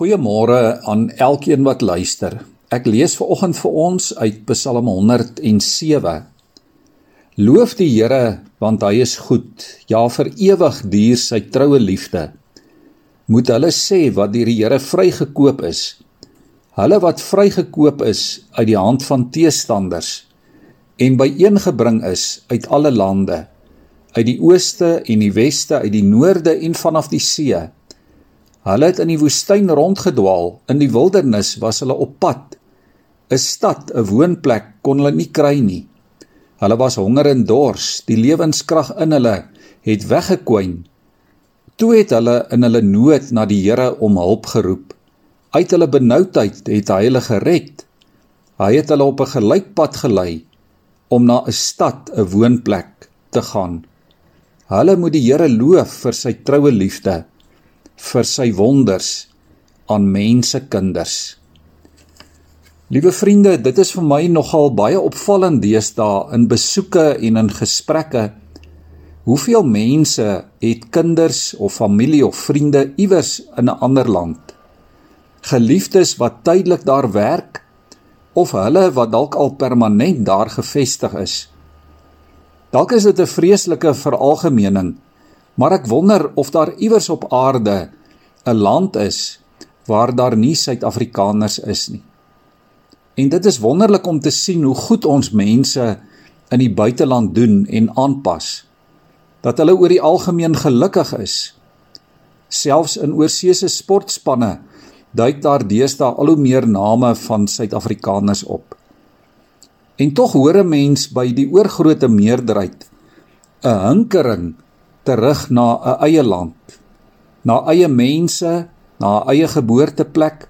Goeiemôre aan elkeen wat luister. Ek lees ver oggend vir ons uit Psalm 107. Loof die Here, want hy is goed. Ja, vir ewig duur sy troue liefde. Moet hulle sê wat deur die Here vrygekoop is. Hulle wat vrygekoop is uit die hand van teestanders en byeengebring is uit alle lande, uit die ooste en die weste, uit die noorde en vanaf die see Hulle het in die woestyn rondgedwaal, in die wildernis was hulle op pad. 'n Stad, 'n woonplek kon hulle nie kry nie. Hulle was honger en dors, die lewenskrag in hulle het weggekwyn. Toe het hulle in hulle nood na die Here om hulp geroep. Uit hulle benoudheid het hy hulle gered. Hy het hulle op 'n gelykpad gelei om na 'n stad, 'n woonplek te gaan. Hulle moet die Here loof vir sy troue liefde vir sy wonders aan mense kinders. Liewe vriende, dit is vir my nogal baie opvallend deesdae in besoeke en in gesprekke. Hoeveel mense het kinders of familie of vriende iewers in 'n ander land? Geliefdes wat tydelik daar werk of hulle wat dalk al permanent daar gevestig is. Dalk is dit 'n vreeslike veralgemening Maar ek wonder of daar iewers op aarde 'n land is waar daar nie Suid-Afrikaners is nie. En dit is wonderlik om te sien hoe goed ons mense in die buiteland doen en aanpas. Dat hulle oor die algemeen gelukkig is. Selfs in oorseese sportspanne duik daar deesdae al hoe meer name van Suid-Afrikaners op. En tog hoor 'n mens by die oorgrootste meerderheid 'n hinkering terug na 'n eie land, na eie mense, na 'n eie geboorteplek,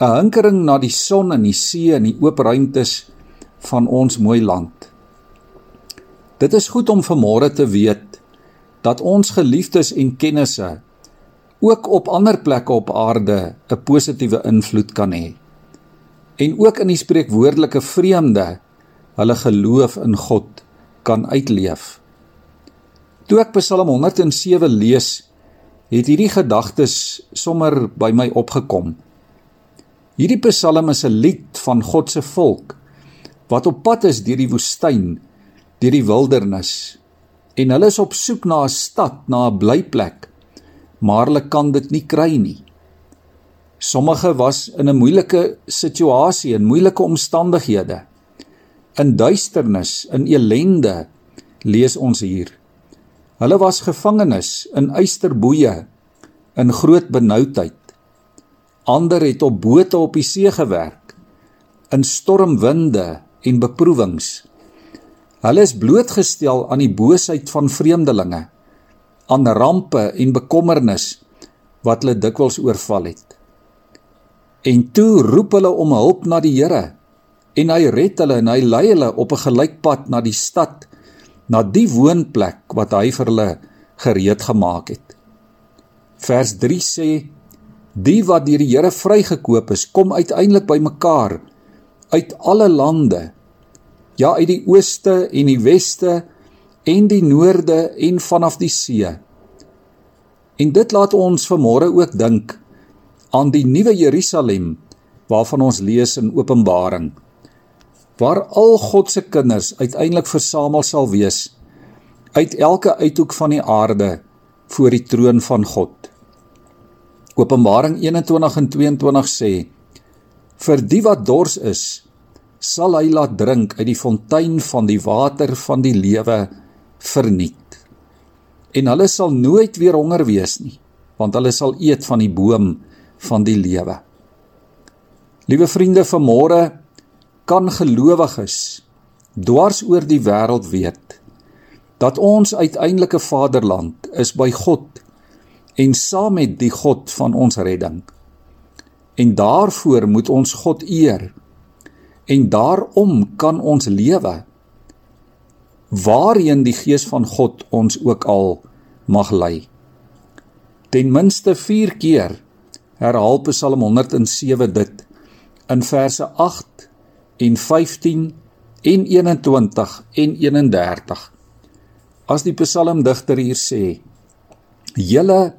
'n hinkering na die son en die see en die oop ruimtes van ons mooi land. Dit is goed om vanmôre te weet dat ons geliefdes en kennisse ook op ander plekke op aarde 'n positiewe invloed kan hê. En ook in die spreekwoordelike vreemde hulle geloof in God kan uitleef. Toe ek Psalm 107 lees, het hierdie gedagtes sommer by my opgekom. Hierdie Psalm is 'n lied van God se volk wat op pad is deur die woestyn, deur die wildernis en hulle is op soek na 'n stad, na 'n blyplek, maar hulle kan dit nie kry nie. Sommige was in 'n moeilike situasie, in moeilike omstandighede. In duisternis, in elende lees ons hier. Hulle was gevangenes in eysterboeye in groot benoudheid. Ander het op bote op die see gewerk in stormwinde en beproewings. Hulle is blootgestel aan die boosheid van vreemdelinge, aan rampe en bekommernis wat hulle dikwels oorval het. En toe roep hulle om hulp na die Here en hy red hulle en hy lei hulle op 'n gelykpad na die stad na die woonplek wat hy vir hulle gereed gemaak het. Vers 3 sê: Die wat deur die Here vrygekoop is, kom uiteindelik bymekaar uit alle lande. Ja, uit die ooste en die weste en die noorde en vanaf die see. En dit laat ons vanmôre ook dink aan die nuwe Jerusalem waarvan ons lees in Openbaring waar al God se kinders uiteindelik versamel sal wees uit elke uithoek van die aarde voor die troon van God. Openbaring 21 en 22 sê: Vir die wat dors is, sal hy laat drink uit die fontein van die water van die lewe verniet. En hulle sal nooit weer honger wees nie, want hulle sal eet van die boom van die lewe. Liewe vriende, vanmôre kan gelowiges dwars oor die wêreld weet dat ons uiteindelike vaderland is by God en saam met die God van ons redding. En daarvoor moet ons God eer. En daarom kan ons lewe waarheen die gees van God ons ook al mag lei. Ten minste 4 keer herhaal Psalm 107 dit in verse 8 en 15 en 21 en 31. As die psalmdigter hier sê: "Julle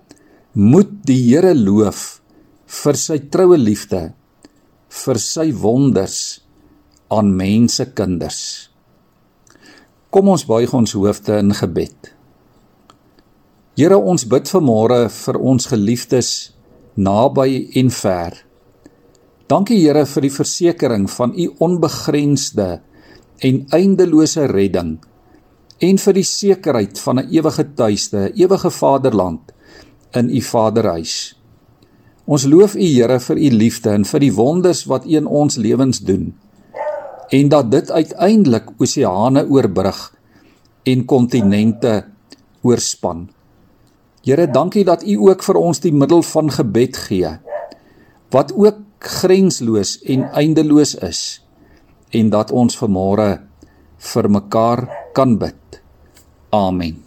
moet die Here loof vir sy troue liefde vir sy wonders aan mense kinders. Kom ons buig ons hoofde in gebed. Here ons bid vanmôre vir ons geliefdes naby en ver. Dankie Here vir die versekering van u onbegrensde en eindelose redding en vir die sekerheid van 'n ewige tuiste, ewige vaderland in u vaderhuis. Ons loof u Here vir u liefde en vir die wonders wat u in ons lewens doen en dat dit uiteindelik oseane oorbrug en kontinente oorspan. Here, dankie dat u ook vir ons die middel van gebed gee wat ook grensloos en eindeloos is en dat ons vanmôre vir mekaar kan bid. Amen.